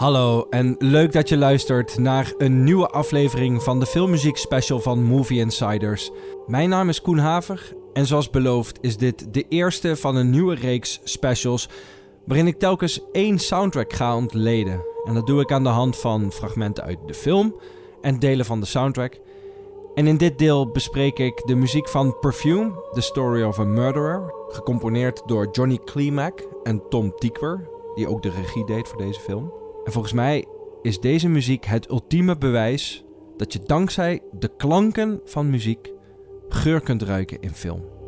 Hallo en leuk dat je luistert naar een nieuwe aflevering van de filmmuziek special van Movie Insiders. Mijn naam is Koen Haver en zoals beloofd is dit de eerste van een nieuwe reeks specials waarin ik telkens één soundtrack ga ontleden. En dat doe ik aan de hand van fragmenten uit de film en delen van de soundtrack. En in dit deel bespreek ik de muziek van Perfume, The Story of a Murderer, gecomponeerd door Johnny Klimak en Tom Tykwer, die ook de regie deed voor deze film. En volgens mij is deze muziek het ultieme bewijs dat je dankzij de klanken van muziek geur kunt ruiken in film.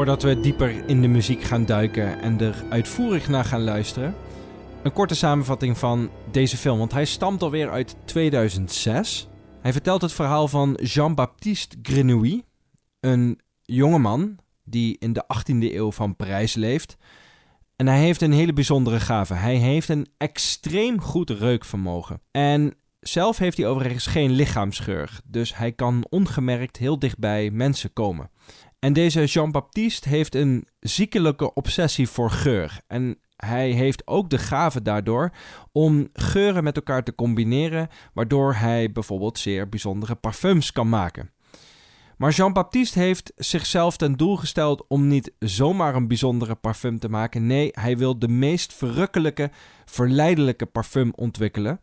Voordat we dieper in de muziek gaan duiken en er uitvoerig naar gaan luisteren, een korte samenvatting van deze film, want hij stamt alweer uit 2006. Hij vertelt het verhaal van Jean-Baptiste Grenouille, een jongeman die in de 18e eeuw van Parijs leeft. En hij heeft een hele bijzondere gave. Hij heeft een extreem goed reukvermogen. En zelf heeft hij overigens geen lichaamsgeur, dus hij kan ongemerkt heel dichtbij mensen komen. En deze Jean-Baptiste heeft een ziekelijke obsessie voor geur. En hij heeft ook de gave daardoor om geuren met elkaar te combineren, waardoor hij bijvoorbeeld zeer bijzondere parfums kan maken. Maar Jean-Baptiste heeft zichzelf ten doel gesteld om niet zomaar een bijzondere parfum te maken. Nee, hij wil de meest verrukkelijke, verleidelijke parfum ontwikkelen.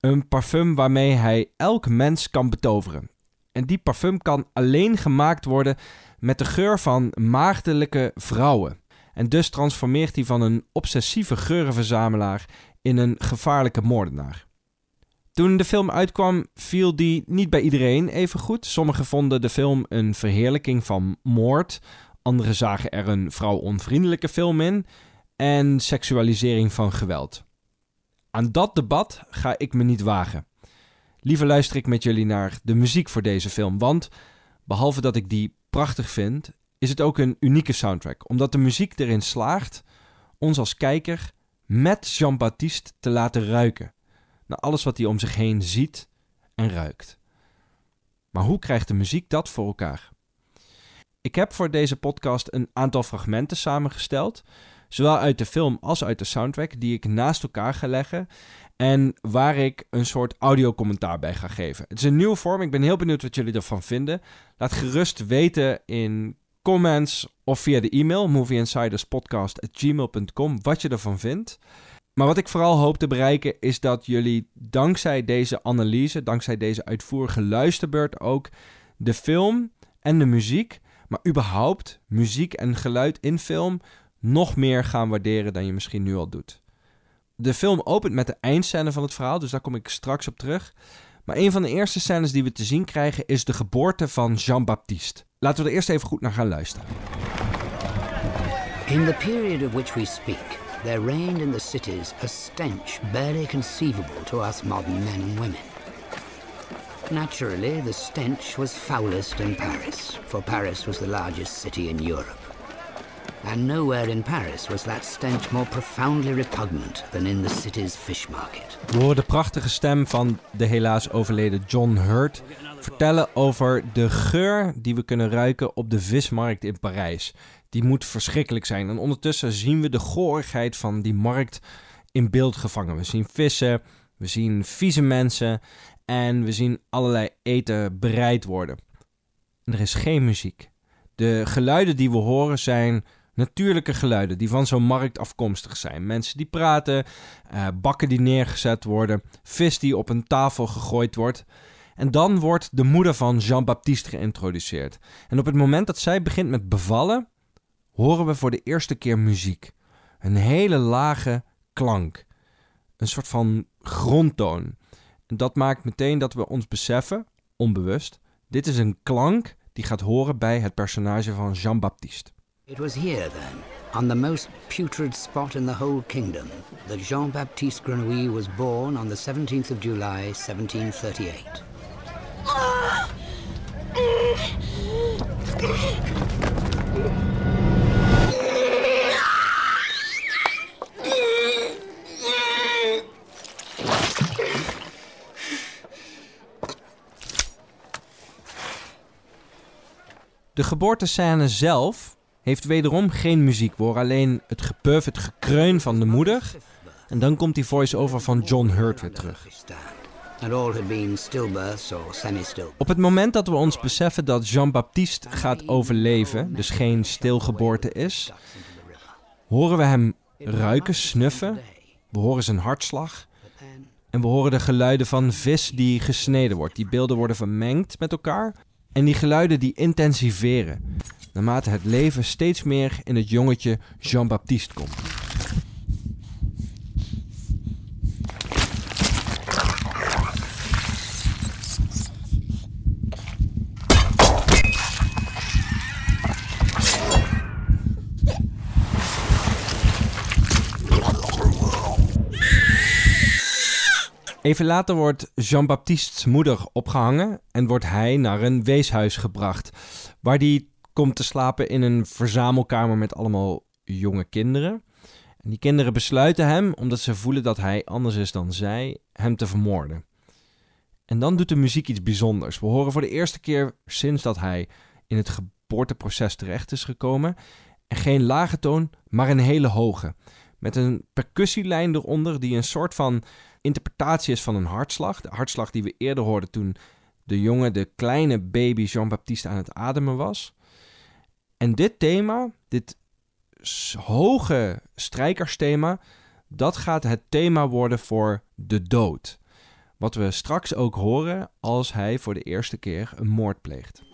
Een parfum waarmee hij elk mens kan betoveren. En die parfum kan alleen gemaakt worden met de geur van maagdelijke vrouwen. En dus transformeert hij van een obsessieve geurenverzamelaar in een gevaarlijke moordenaar. Toen de film uitkwam, viel die niet bij iedereen even goed. Sommigen vonden de film een verheerlijking van moord. Anderen zagen er een vrouwonvriendelijke film in. En seksualisering van geweld. Aan dat debat ga ik me niet wagen. Liever luister ik met jullie naar de muziek voor deze film. Want behalve dat ik die prachtig vind, is het ook een unieke soundtrack. Omdat de muziek erin slaagt ons als kijker met Jean-Baptiste te laten ruiken. Naar alles wat hij om zich heen ziet en ruikt. Maar hoe krijgt de muziek dat voor elkaar? Ik heb voor deze podcast een aantal fragmenten samengesteld, zowel uit de film als uit de soundtrack, die ik naast elkaar ga leggen en waar ik een soort audiocommentaar bij ga geven. Het is een nieuwe vorm. Ik ben heel benieuwd wat jullie ervan vinden. Laat gerust weten in comments of via de e-mail movieinsiderspodcast.gmail.com wat je ervan vindt. Maar wat ik vooral hoop te bereiken is dat jullie dankzij deze analyse, dankzij deze uitvoerige luisterbeurt ook de film en de muziek, maar überhaupt muziek en geluid in film nog meer gaan waarderen dan je misschien nu al doet. De film opent met de eindscène van het verhaal, dus daar kom ik straks op terug. Maar een van de eerste scènes die we te zien krijgen is de geboorte van Jean-Baptiste. Laten we er eerst even goed naar gaan luisteren. In the period of which we speak, there reigned in the cities a stench barely conceivable to us modern men and women. Naturally, the stench was foulest in Paris, for Paris was the largest city in Europe. And nowhere in Paris was that stench more profoundly repugnant than in the city's fish market. We horen de prachtige stem van de helaas overleden John Hurt vertellen over de geur die we kunnen ruiken op de vismarkt in Parijs. Die moet verschrikkelijk zijn. En ondertussen zien we de gorigheid van die markt in beeld gevangen. We zien vissen, we zien vieze mensen en we zien allerlei eten bereid worden. En er is geen muziek. De geluiden die we horen zijn natuurlijke geluiden die van zo'n markt afkomstig zijn. Mensen die praten, uh, bakken die neergezet worden, vis die op een tafel gegooid wordt. En dan wordt de moeder van Jean-Baptiste geïntroduceerd. En op het moment dat zij begint met bevallen, horen we voor de eerste keer muziek. Een hele lage klank. Een soort van grondtoon. En dat maakt meteen dat we ons beseffen, onbewust, dit is een klank die gaat horen bij het personage van Jean-Baptiste. It was here then, on the most putrid spot in the whole kingdom, that Jean-Baptiste Grenouille was born on the 17th of July, 1738. De geboortescène zelf heeft wederom geen muziek. We horen alleen het gepuf, het gekreun van de moeder. En dan komt die voice-over van John Hurt weer terug. Op het moment dat we ons beseffen dat Jean-Baptiste gaat overleven, dus geen stilgeboorte is, horen we hem ruiken, snuffen. We horen zijn hartslag. En we horen de geluiden van vis die gesneden wordt. Die beelden worden vermengd met elkaar. En die geluiden die intensiveren. Naarmate het leven steeds meer in het jongetje Jean-Baptiste komt. Even later wordt Jean-Baptiste's moeder opgehangen en wordt hij naar een weeshuis gebracht, waar hij komt te slapen in een verzamelkamer met allemaal jonge kinderen. En die kinderen besluiten hem, omdat ze voelen dat hij anders is dan zij, hem te vermoorden. En dan doet de muziek iets bijzonders. We horen voor de eerste keer sinds dat hij in het geboorteproces terecht is gekomen, en geen lage toon, maar een hele hoge. Met een percussielijn eronder die een soort van interpretatie is van een hartslag. De hartslag die we eerder hoorden toen de jongen, de kleine baby Jean-Baptiste aan het ademen was. En dit thema, dit hoge strijkersthema, dat gaat het thema worden voor de dood. Wat we straks ook horen als hij voor de eerste keer een moord pleegt.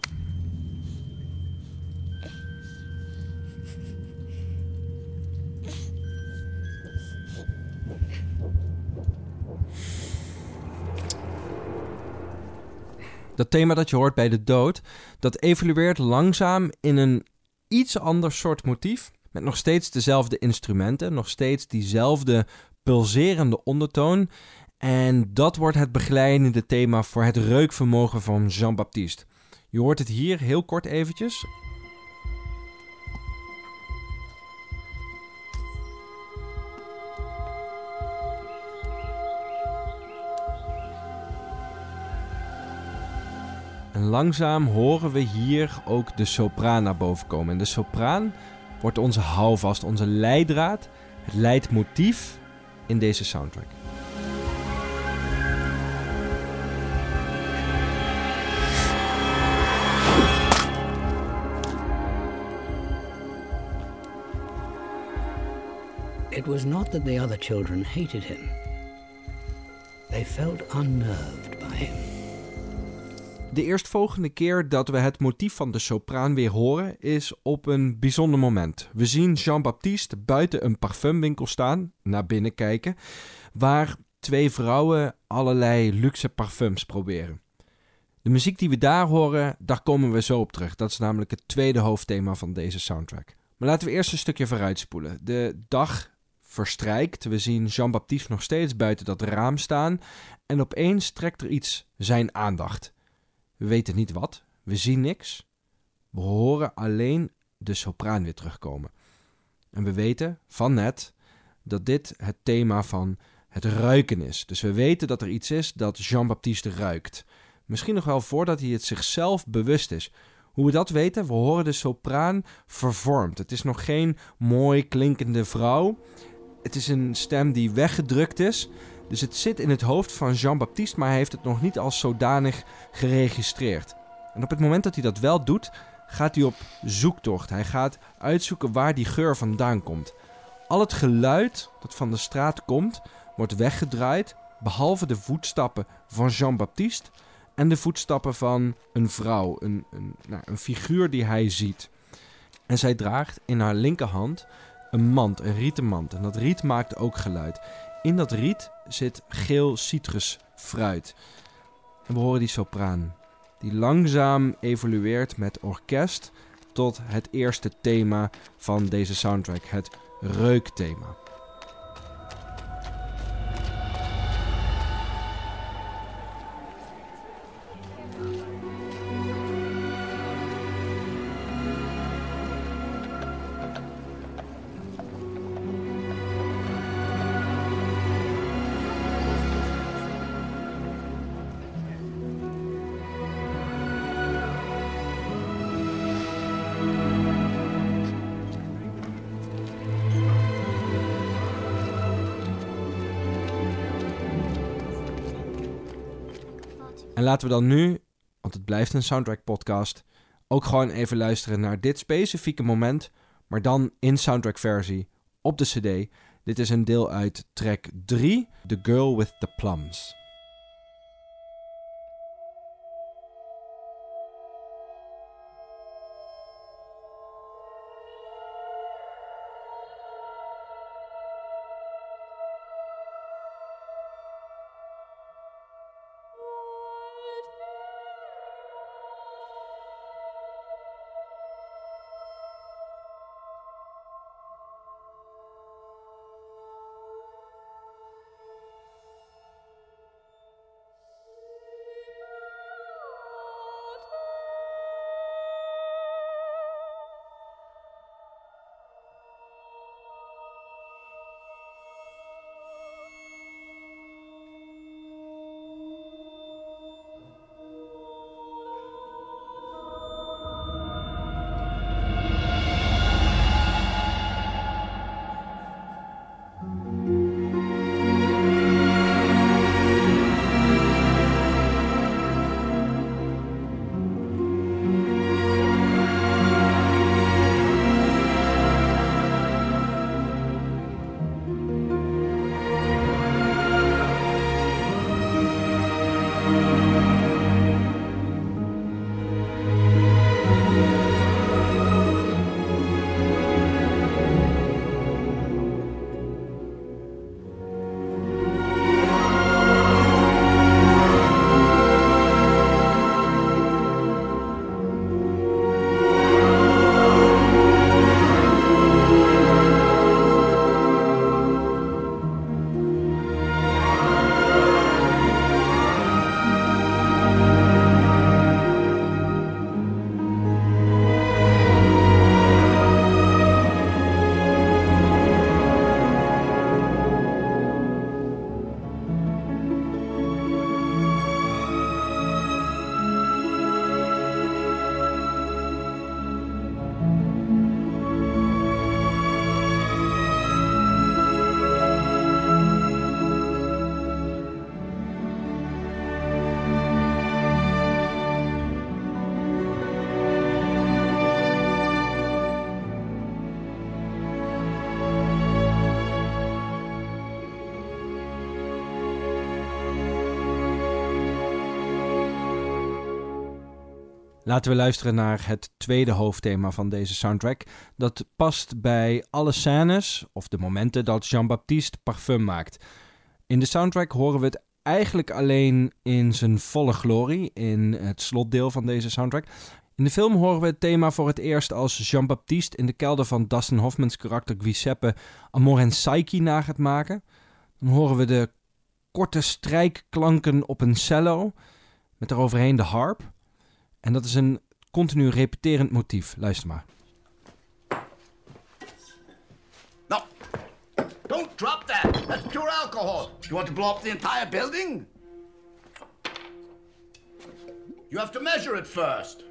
Dat thema dat je hoort bij de dood, dat evolueert langzaam in een iets ander soort motief. Met nog steeds dezelfde instrumenten, nog steeds diezelfde pulserende ondertoon. En dat wordt het begeleidende thema voor het reukvermogen van Jean-Baptiste. Je hoort het hier heel kort eventjes. En langzaam horen we hier ook de sopraan naar boven komen. En de sopraan wordt onze houvast, onze leidraad, het leidmotief in deze soundtrack. It was not that the other children hated him. They felt unnerved by him. De eerstvolgende keer dat we het motief van de sopraan weer horen is op een bijzonder moment. We zien Jean-Baptiste buiten een parfumwinkel staan, naar binnen kijken, waar twee vrouwen allerlei luxe parfums proberen. De muziek die we daar horen, daar komen we zo op terug. Dat is namelijk het tweede hoofdthema van deze soundtrack. Maar laten we eerst een stukje vooruitspoelen. De dag verstrijkt. We zien Jean-Baptiste nog steeds buiten dat raam staan. En opeens trekt er iets zijn aandacht. We weten niet wat, we zien niks. We horen alleen de sopraan weer terugkomen. En we weten van net dat dit het thema van het ruiken is. Dus we weten dat er iets is dat Jean-Baptiste ruikt. Misschien nog wel voordat hij het zichzelf bewust is. Hoe we dat weten, we horen de sopraan vervormd. Het is nog geen mooi klinkende vrouw. Het is een stem die weggedrukt is. Dus het zit in het hoofd van Jean-Baptiste, maar hij heeft het nog niet als zodanig geregistreerd. En op het moment dat hij dat wel doet, gaat hij op zoektocht. Hij gaat uitzoeken waar die geur vandaan komt. Al het geluid dat van de straat komt, wordt weggedraaid, behalve de voetstappen van Jean-Baptiste en de voetstappen van een vrouw, een, een, nou, een figuur die hij ziet. En zij draagt in haar linkerhand een mand, een rieten mand. En dat riet maakt ook geluid. In dat riet zit geel citrusfruit. En we horen die sopraan, die langzaam evolueert met orkest tot het eerste thema van deze soundtrack, het reukthema. Laten we dan nu, want het blijft een soundtrack podcast, ook gewoon even luisteren naar dit specifieke moment, maar dan in soundtrack versie op de CD. Dit is een deel uit track 3, The Girl with the Plums. Laten we luisteren naar het tweede hoofdthema van deze soundtrack. Dat past bij alle scènes of de momenten dat Jean-Baptiste parfum maakt. In de soundtrack horen we het eigenlijk alleen in zijn volle glorie, in het slotdeel van deze soundtrack. In de film horen we het thema voor het eerst als Jean-Baptiste in de kelder van Dustin Hoffmans karakter Giuseppe Amor en Psyche na gaat maken. Dan horen we de korte strijkklanken op een cello, met daaroverheen de harp. En dat is een continu repeterend motief. Luister maar. No, don't drop that. That's pure alcohol. You want to blow up the entire building? You have to measure it first.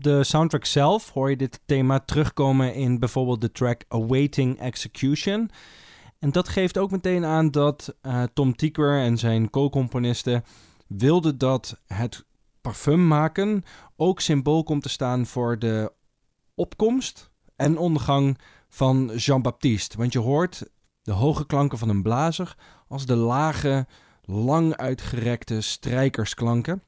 Op de soundtrack zelf hoor je dit thema terugkomen in bijvoorbeeld de track Awaiting Execution. En dat geeft ook meteen aan dat eh, Tom Tykwer en zijn co-componisten wilden dat het parfum maken ook symbool komt te staan voor de opkomst en ondergang van Jean-Baptiste. Want je hoort de hoge klanken van een blazer als de lage, lang uitgerekte strijkersklanken.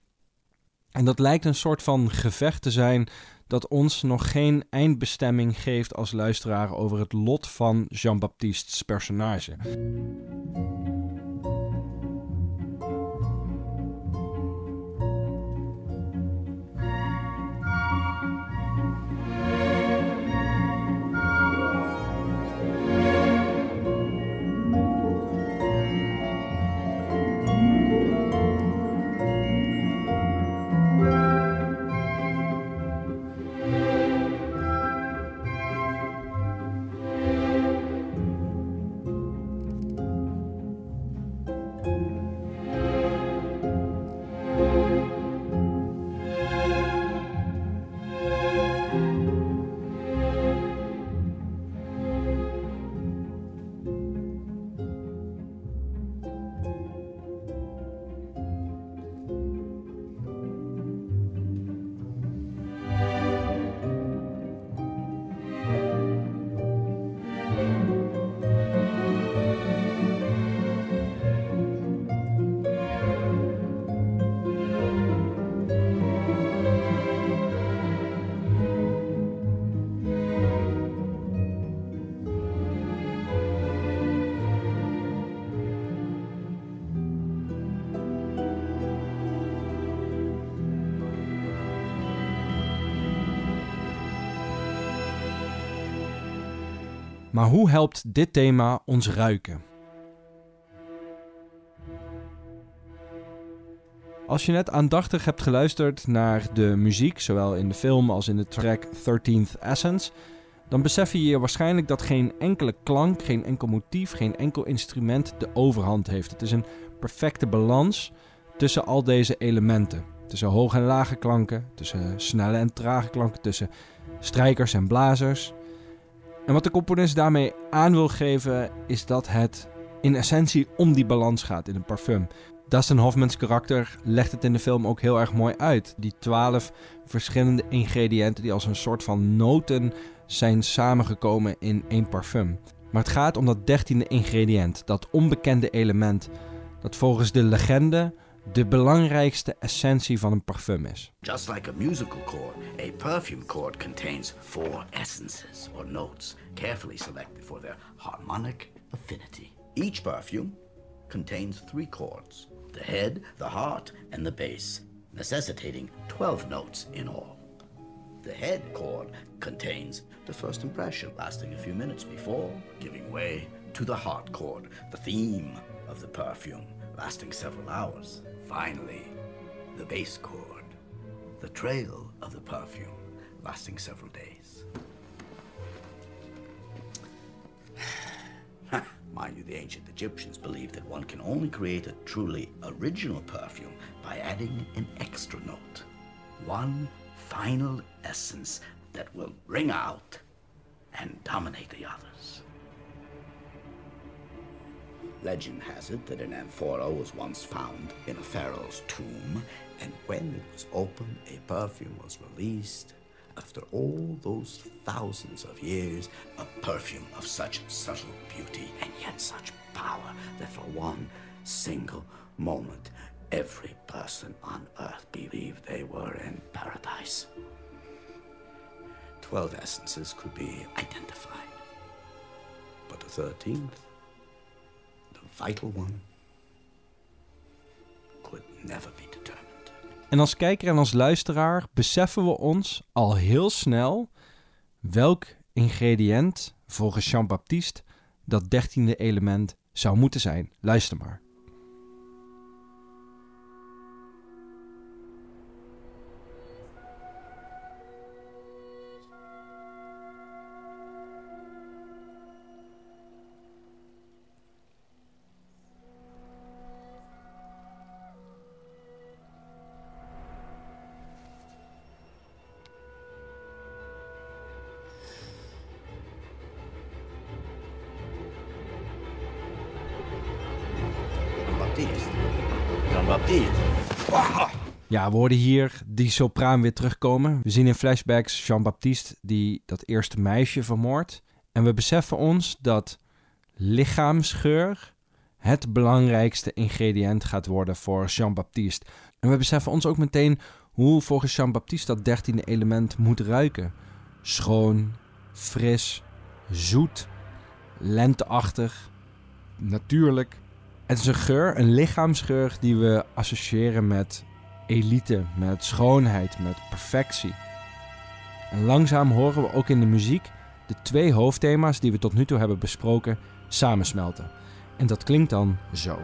En dat lijkt een soort van gevecht te zijn dat ons nog geen eindbestemming geeft als luisteraar over het lot van Jean-Baptiste's personage. Maar hoe helpt dit thema ons ruiken? Als je net aandachtig hebt geluisterd naar de muziek, zowel in de film als in de track 13th Essence, dan besef je je waarschijnlijk dat geen enkele klank, geen enkel motief, geen enkel instrument de overhand heeft. Het is een perfecte balans tussen al deze elementen. Tussen hoge en lage klanken, tussen snelle en trage klanken, tussen strijkers en blazers. En wat de componist daarmee aan wil geven, is dat het in essentie om die balans gaat in een parfum. Dustin Hoffmans karakter legt het in de film ook heel erg mooi uit. Die twaalf verschillende ingrediënten die als een soort van noten zijn samengekomen in één parfum. Maar het gaat om dat dertiende ingrediënt, dat onbekende element, dat volgens de legende de belangrijkste essentie van een parfum is. Just like a musical chord, a perfume chord contains four essences or notes, carefully selected for their harmonic affinity. Each perfume contains three chords the head, the heart, and the base, necessitating 12 notes in all. The head chord contains the first impression, lasting a few minutes before giving way to the heart chord, the theme of the perfume, lasting several hours. Finally, the base chord, the trail of the perfume, lasting several days. Mind you, the ancient Egyptians believed that one can only create a truly original perfume by adding an extra note. One final essence that will ring out and dominate the others. Legend has it that an amphora was once found in a pharaoh's tomb, and when it was opened, a perfume was released, after all those thousands of years, a perfume of such subtle beauty and yet such power that for one single moment every person on earth believed they were in paradise. Twelve essences could be identified, but the thirteenth, vital one, could never be determined. En als kijker en als luisteraar beseffen we ons al heel snel welk ingrediënt volgens Jean-Baptiste dat dertiende element zou moeten zijn. Luister maar. Ja, we hier die sopraan weer terugkomen. We zien in flashbacks Jean-Baptiste die dat eerste meisje vermoordt. En we beseffen ons dat lichaamsgeur het belangrijkste ingrediënt gaat worden voor Jean-Baptiste. En we beseffen ons ook meteen hoe volgens Jean-Baptiste dat dertiende element moet ruiken. Schoon, fris, zoet, lenteachtig, natuurlijk. Het is een geur, een lichaamsgeur die we associëren met elite, met schoonheid, met perfectie. En langzaam horen we ook in de muziek de twee hoofdthema's die we tot nu toe hebben besproken samensmelten. En dat klinkt dan zo.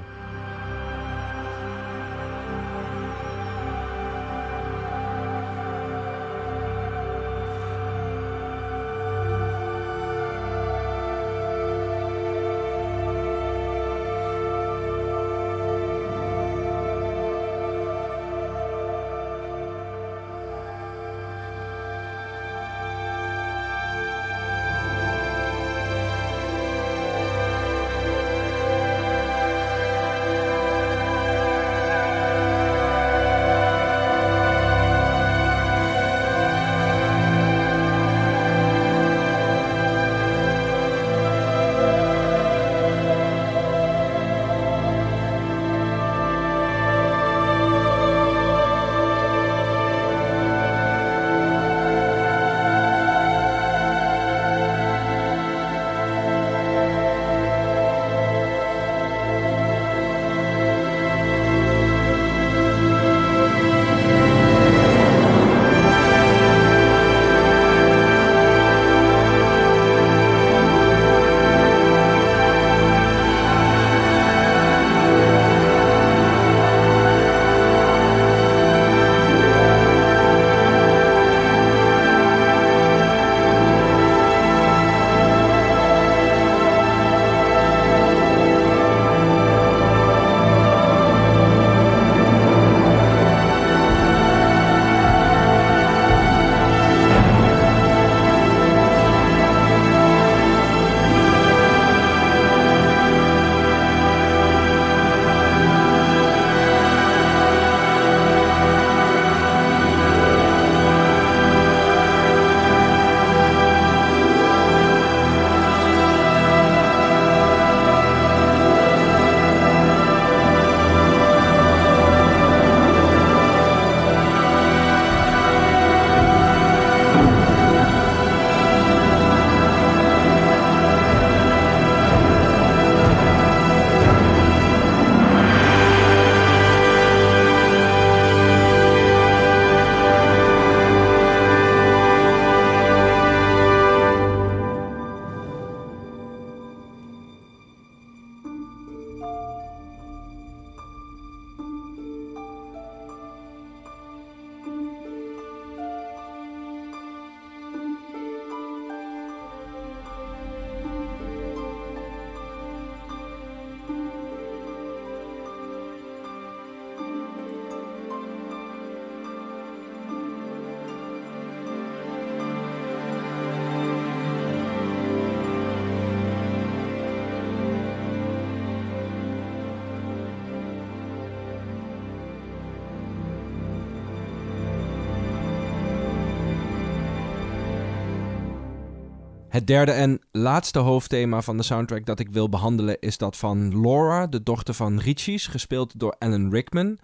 Het derde en laatste hoofdthema van de soundtrack dat ik wil behandelen is dat van Laura, de dochter van Richie's, gespeeld door Alan Rickman.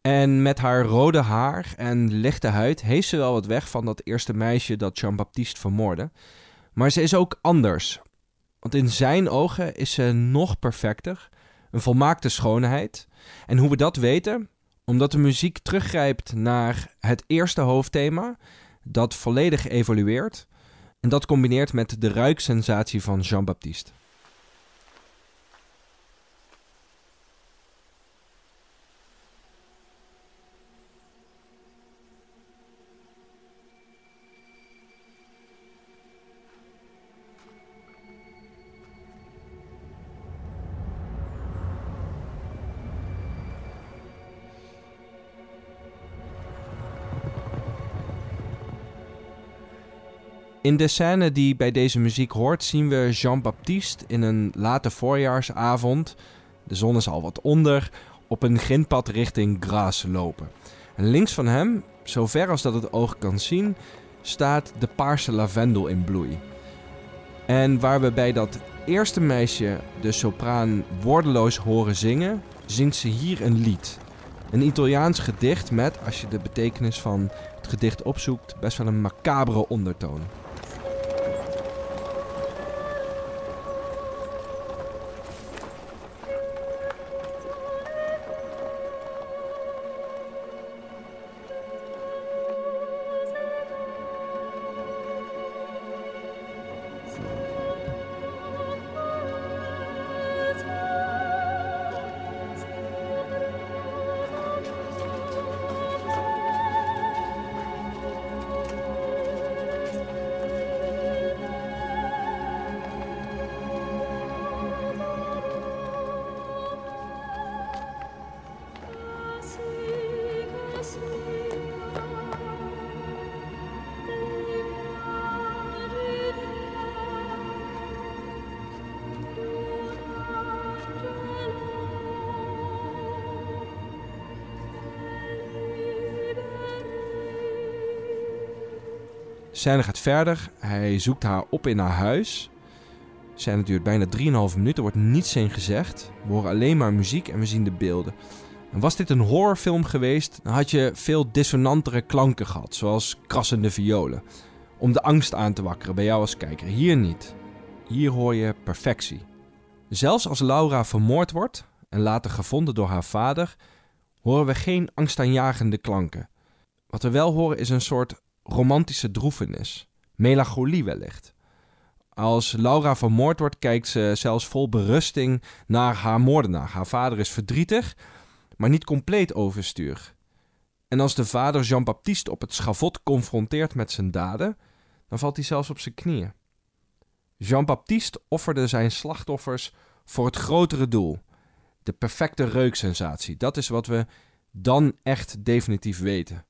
En met haar rode haar en lichte huid heeft ze wel wat weg van dat eerste meisje dat Jean-Baptiste vermoordde. Maar ze is ook anders. Want in zijn ogen is ze nog perfecter, een volmaakte schoonheid. En hoe we dat weten? Omdat de muziek teruggrijpt naar het eerste hoofdthema, dat volledig evolueert. En dat combineert met de ruiksensatie van Jean-Baptiste. In de scène die bij deze muziek hoort, zien we Jean-Baptiste in een late voorjaarsavond. De zon is al wat onder, op een grindpad richting Grasse lopen. En links van hem, zo ver als dat het oog kan zien, staat de paarse lavendel in bloei. En waar we bij dat eerste meisje de sopraan woordeloos horen zingen, zingt ze hier een lied. Een Italiaans gedicht met, als je de betekenis van het gedicht opzoekt, best wel een macabere ondertoon. Scène gaat verder. Hij zoekt haar op in haar huis. Scène duurt bijna 3,5 minuten. Er wordt niets in gezegd. We horen alleen maar muziek en we zien de beelden. En was dit een horrorfilm geweest, dan had je veel dissonantere klanken gehad, zoals krassende violen. Om de angst aan te wakkeren bij jou als kijker. Hier niet. Hier hoor je perfectie. Zelfs als Laura vermoord wordt en later gevonden door haar vader, horen we geen angstaanjagende klanken. Wat we wel horen is een soort romantische droefenis. Melancholie wellicht. Als Laura vermoord wordt, kijkt ze zelfs vol berusting naar haar moordenaar. Haar vader is verdrietig, maar niet compleet overstuur. En als de vader Jean-Baptiste op het schavot confronteert met zijn daden, dan valt hij zelfs op zijn knieën. Jean-Baptiste offerde zijn slachtoffers voor het grotere doel. De perfecte reuksensatie. Dat is wat we dan echt definitief weten.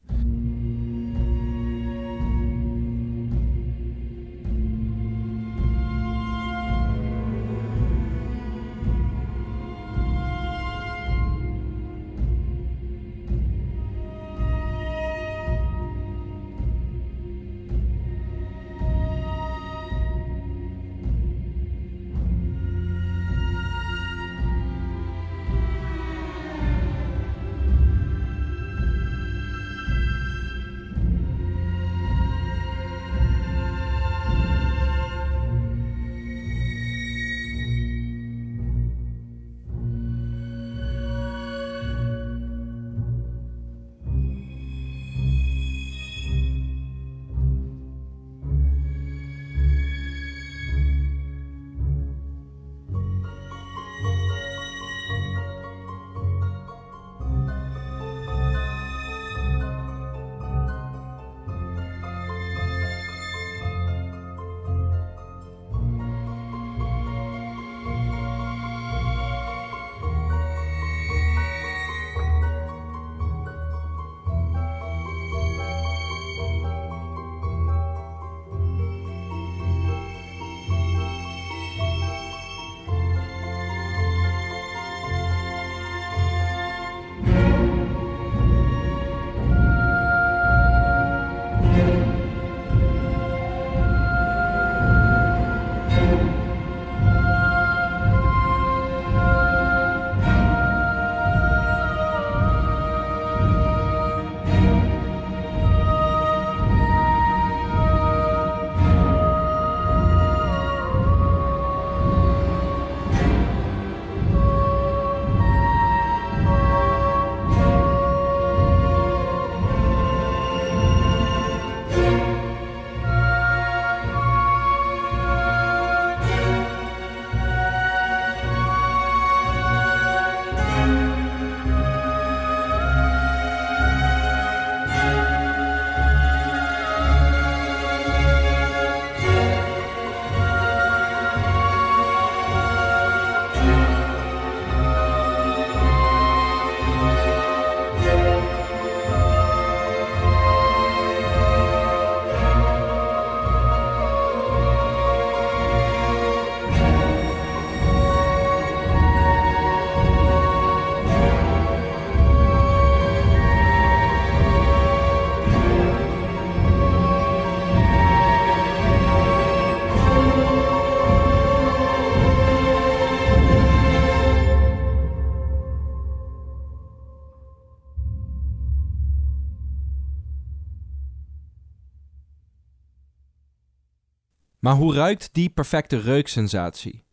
Maar hoe ruikt die perfecte reuksensatie?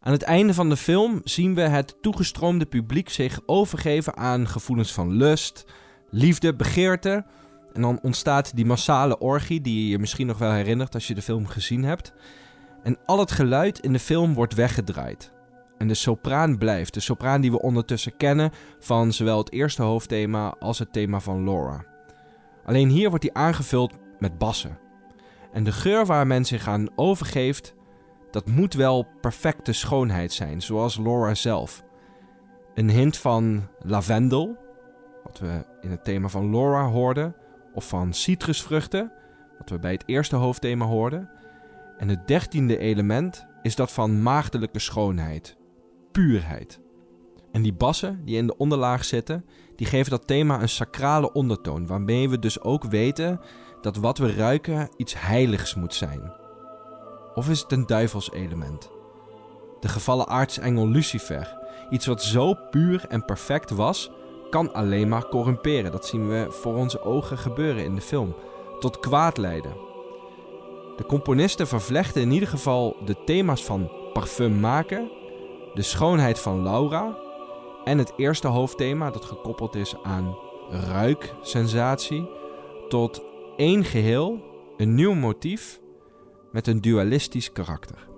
Aan het einde van de film zien we het toegestroomde publiek zich overgeven aan gevoelens van lust, liefde, begeerte. En dan ontstaat die massale orgie die je je misschien nog wel herinnert als je de film gezien hebt. En al het geluid in de film wordt weggedraaid. En de sopraan blijft, de sopraan die we ondertussen kennen van zowel het eerste hoofdthema als het thema van Laura. Alleen hier wordt hij aangevuld met bassen. En de geur waar men zich aan overgeeft, dat moet wel perfecte schoonheid zijn, zoals Laura zelf. Een hint van lavendel, wat we in het thema van Laura hoorden, of van citrusvruchten, wat we bij het eerste hoofdthema hoorden. En het dertiende element is dat van maagdelijke schoonheid, puurheid. En die bassen die in de onderlaag zitten, die geven dat thema een sacrale ondertoon, waarmee we dus ook weten dat wat we ruiken iets heiligs moet zijn. Of is het een duivelselement? De gevallen aartsengel Lucifer, iets wat zo puur en perfect was, kan alleen maar corrumperen. Dat zien we voor onze ogen gebeuren in de film. Tot kwaad leiden. De componisten vervlechten in ieder geval de thema's van parfum maken, de schoonheid van Laura en het eerste hoofdthema dat gekoppeld is aan ruiksensatie tot één geheel, een nieuw motief met een dualistisch karakter.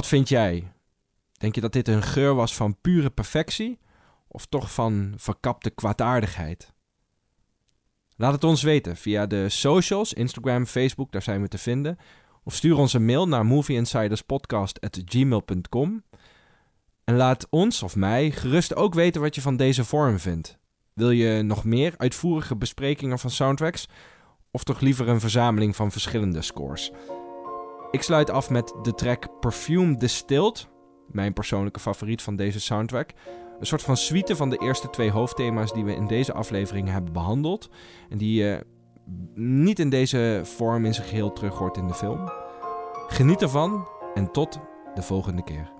Wat vind jij? Denk je dat dit een geur was van pure perfectie of toch van verkapte kwaadaardigheid? Laat het ons weten via de socials, Instagram, Facebook, daar zijn we te vinden. Of stuur ons een mail naar movieinsiderspodcast.gmail.com. En laat ons of mij gerust ook weten wat je van deze vorm vindt. Wil je nog meer uitvoerige besprekingen van soundtracks? Of toch liever een verzameling van verschillende scores? Ik sluit af met de track Perfume Distilled, mijn persoonlijke favoriet van deze soundtrack. Een soort van suite van de eerste twee hoofdthema's die we in deze aflevering hebben behandeld. En die je niet in deze vorm in zijn geheel terug hoort in de film. Geniet ervan en tot de volgende keer.